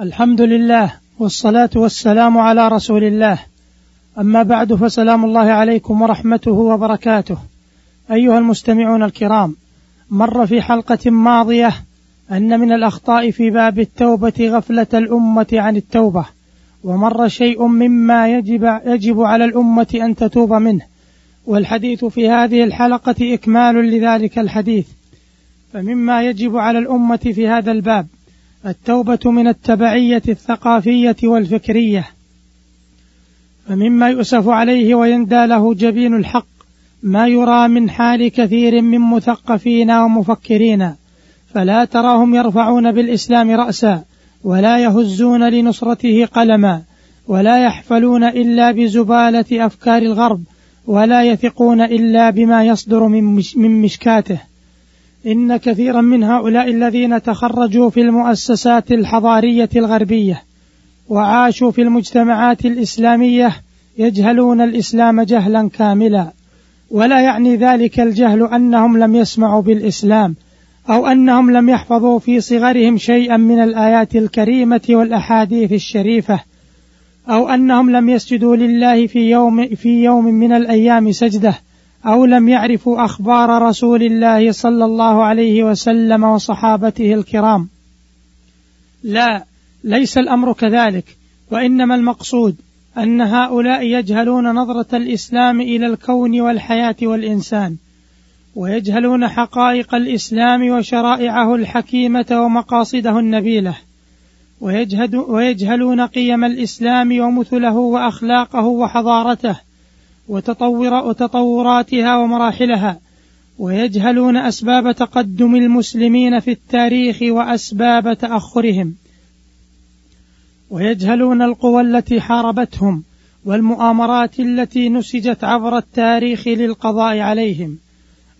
الحمد لله والصلاة والسلام على رسول الله. أما بعد فسلام الله عليكم ورحمته وبركاته. أيها المستمعون الكرام مر في حلقة ماضية أن من الأخطاء في باب التوبة غفلة الأمة عن التوبة ومر شيء مما يجب يجب على الأمة أن تتوب منه. والحديث في هذه الحلقة إكمال لذلك الحديث. فمما يجب على الأمة في هذا الباب التوبة من التبعية الثقافية والفكرية. فمما يؤسف عليه ويندى له جبين الحق ما يرى من حال كثير من مثقفين ومفكرين فلا تراهم يرفعون بالإسلام رأسا ولا يهزون لنصرته قلما ولا يحفلون إلا بزبالة أفكار الغرب ولا يثقون إلا بما يصدر من مشكاته. إن كثيرا من هؤلاء الذين تخرجوا في المؤسسات الحضارية الغربية وعاشوا في المجتمعات الإسلامية يجهلون الإسلام جهلا كاملا. ولا يعني ذلك الجهل أنهم لم يسمعوا بالإسلام أو أنهم لم يحفظوا في صغرهم شيئا من الآيات الكريمة والأحاديث الشريفة أو أنهم لم يسجدوا لله في يوم في يوم من الأيام سجدة أو لم يعرفوا أخبار رسول الله صلى الله عليه وسلم وصحابته الكرام. لا ليس الأمر كذلك وإنما المقصود أن هؤلاء يجهلون نظرة الإسلام إلى الكون والحياة والإنسان ويجهلون حقائق الإسلام وشرائعه الحكيمة ومقاصده النبيلة ويجهلون قيم الإسلام ومثله وأخلاقه وحضارته وتطور وتطوراتها ومراحلها ويجهلون أسباب تقدم المسلمين في التاريخ وأسباب تأخرهم. ويجهلون القوى التي حاربتهم والمؤامرات التي نسجت عبر التاريخ للقضاء عليهم.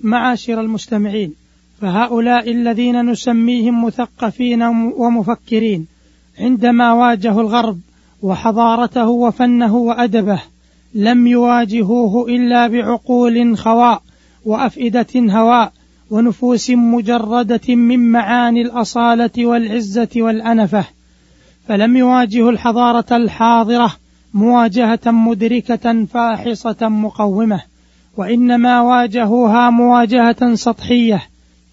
معاشر المستمعين فهؤلاء الذين نسميهم مثقفين ومفكرين عندما واجهوا الغرب وحضارته وفنه وأدبه لم يواجهوه إلا بعقول خواء وأفئدة هواء ونفوس مجردة من معاني الأصالة والعزة والأنفة. فلم يواجهوا الحضارة الحاضرة مواجهة مدركة فاحصة مقومة وإنما واجهوها مواجهة سطحية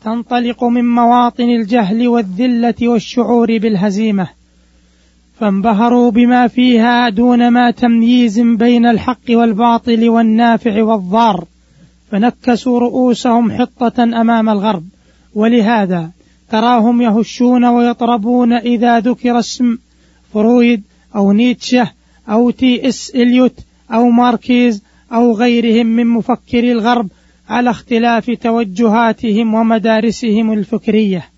تنطلق من مواطن الجهل والذلة والشعور بالهزيمة. فانبهروا بما فيها دون ما تمييز بين الحق والباطل والنافع والضار. فنكسوا رؤوسهم حطة أمام الغرب. ولهذا تراهم يهشون ويطربون إذا ذكر اسم فرويد أو نيتشه أو تي إس إليوت أو ماركيز أو غيرهم من مفكري الغرب على اختلاف توجهاتهم ومدارسهم الفكرية.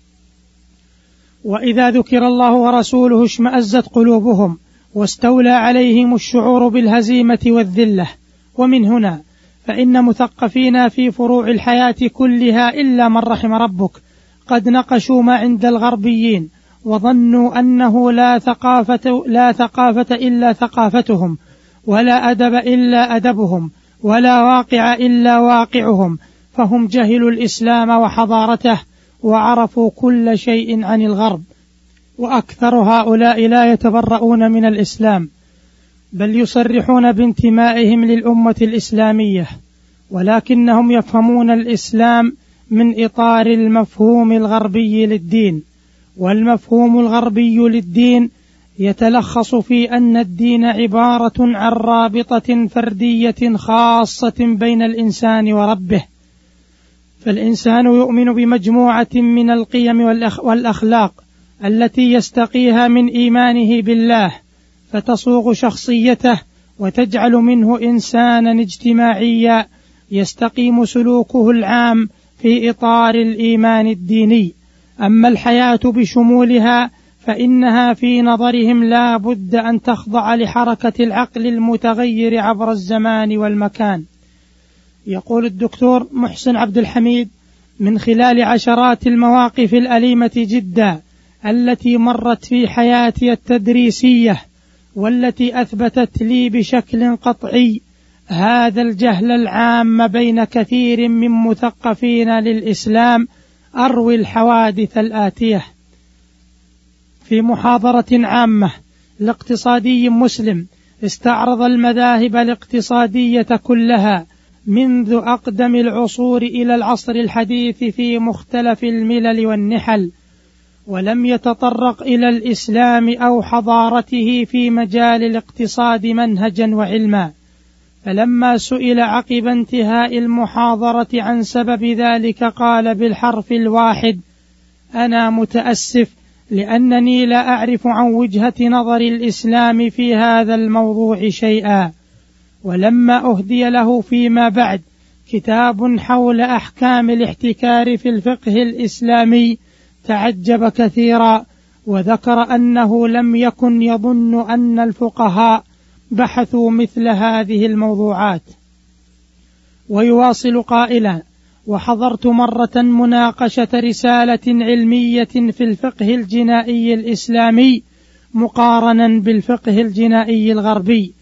وإذا ذكر الله ورسوله اشمأزت قلوبهم واستولى عليهم الشعور بالهزيمة والذلة. ومن هنا فإن مثقفين في فروع الحياة كلها إلا من رحم ربك. قد نقشوا ما عند الغربيين وظنوا أنه لا ثقافة لا ثقافة إلا ثقافتهم ولا أدب إلا أدبهم ولا واقع إلا واقعهم. فهم جهلوا الإسلام وحضارته وعرفوا كل شيء عن الغرب وأكثر هؤلاء لا يتبرؤون من الإسلام بل يصرحون بانتمائهم للأمة الإسلامية ولكنهم يفهمون الإسلام من إطار المفهوم الغربي للدين والمفهوم الغربي للدين يتلخص في أن الدين عبارة عن رابطة فردية خاصة بين الإنسان وربه. فالإنسان يؤمن بمجموعة من القيم والأخلاق التي يستقيها من إيمانه بالله فتصوغ شخصيته وتجعل منه إنسانا اجتماعيا يستقيم سلوكه العام في إطار الإيمان الديني. أما الحياة بشمولها فإنها في نظرهم لا بد أن تخضع لحركة العقل المتغير عبر الزمان والمكان. يقول الدكتور محسن عبد الحميد من خلال عشرات المواقف الأليمة جدا التي مرت في حياتي التدريسية والتي أثبتت لي بشكل قطعي هذا الجهل العام بين كثير من مثقفين للإسلام أروي الحوادث الآتية. في محاضرة عامة لاقتصادي مسلم استعرض المذاهب الاقتصادية كلها منذ أقدم العصور إلى العصر الحديث في مختلف الملل والنحل ولم يتطرق إلى الإسلام أو حضارته في مجال الاقتصاد منهجا وعلما. فلما سئل عقب انتهاء المحاضرة عن سبب ذلك قال بالحرف الواحد أنا متأسف لأنني لا أعرف عن وجهة نظر الإسلام في هذا الموضوع شيئا. ولما أهدي له فيما بعد كتاب حول أحكام الاحتكار في الفقه الإسلامي تعجب كثيرا وذكر أنه لم يكن يظن أن الفقهاء بحثوا مثل هذه الموضوعات. ويواصل قائلا وحضرت مرة مناقشة رسالة علمية في الفقه الجنائي الإسلامي مقارنا بالفقه الجنائي الغربي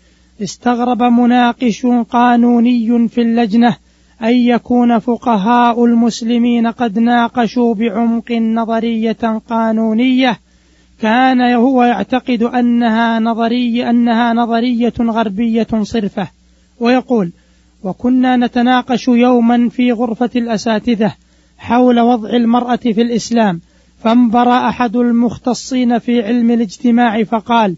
استغرب مناقش قانوني في اللجنة أن يكون فقهاء المسلمين قد ناقشوا بعمق نظرية قانونية. كان هو يعتقد أنها نظرية أنها نظرية غربية صرفة. ويقول وكنا نتناقش يوما في غرفة الأساتذة حول وضع المرأة في الإسلام فانبرى أحد المختصين في علم الاجتماع فقال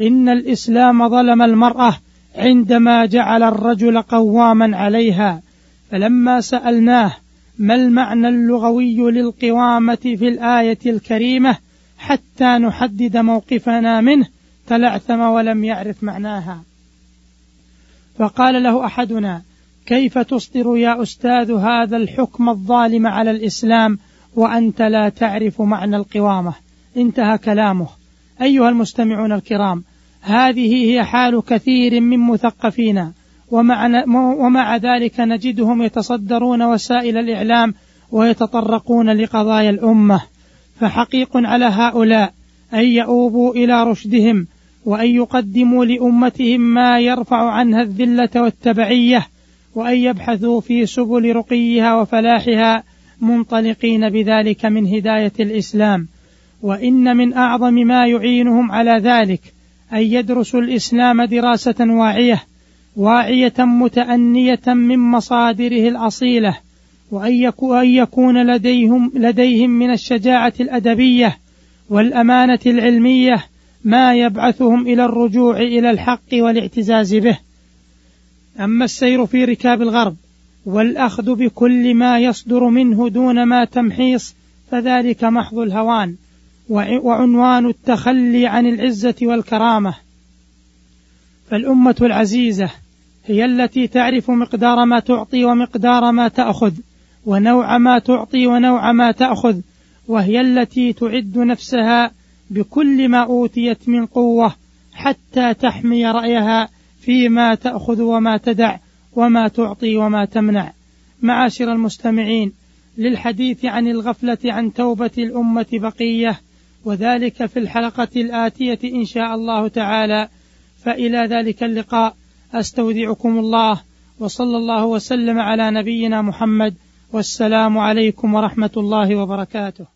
إن الإسلام ظلم المرأة عندما جعل الرجل قواما عليها. فلما سألناه ما المعنى اللغوي للقوامة في الآية الكريمة حتى نحدد موقفنا منه تلعثم ولم يعرف معناها. فقال له أحدنا كيف تصدر يا أستاذ هذا الحكم الظالم على الإسلام وأنت لا تعرف معنى القوامة؟ انتهى كلامه. أيها المستمعون الكرام هذه هي حال كثير من مثقفينا ومع, ومع ذلك نجدهم يتصدرون وسائل الإعلام ويتطرقون لقضايا الأمة. فحقيق على هؤلاء أن يؤوبوا إلى رشدهم وأن يقدموا لأمتهم ما يرفع عنها الذلة والتبعية وأن يبحثوا في سبل رقيها وفلاحها منطلقين بذلك من هداية الإسلام. وإن من أعظم ما يعينهم على ذلك أن يدرسوا الإسلام دراسة واعية واعية متأنية من مصادره الأصيلة وأن يكون لديهم لديهم من الشجاعة الأدبية والأمانة العلمية ما يبعثهم إلى الرجوع إلى الحق والاعتزاز به. أما السير في ركاب الغرب والأخذ بكل ما يصدر منه دون ما تمحيص فذلك محض الهوان وعنوان التخلي عن العزة والكرامة. فالأمة العزيزة هي التي تعرف مقدار ما تعطي ومقدار ما تأخذ ونوع ما تعطي ونوع ما تأخذ وهي التي تعد نفسها بكل ما أوتيت من قوة حتى تحمي رأيها فيما تأخذ وما تدع وما تعطي وما تمنع معاشر المستمعين للحديث عن الغفلة عن توبة الأمة بقية وذلك في الحلقة الآتية إن شاء الله تعالى. فإلى ذلك اللقاء. أستودعكم الله وصلى الله وسلم على نبينا محمد. والسلام عليكم ورحمة الله وبركاته.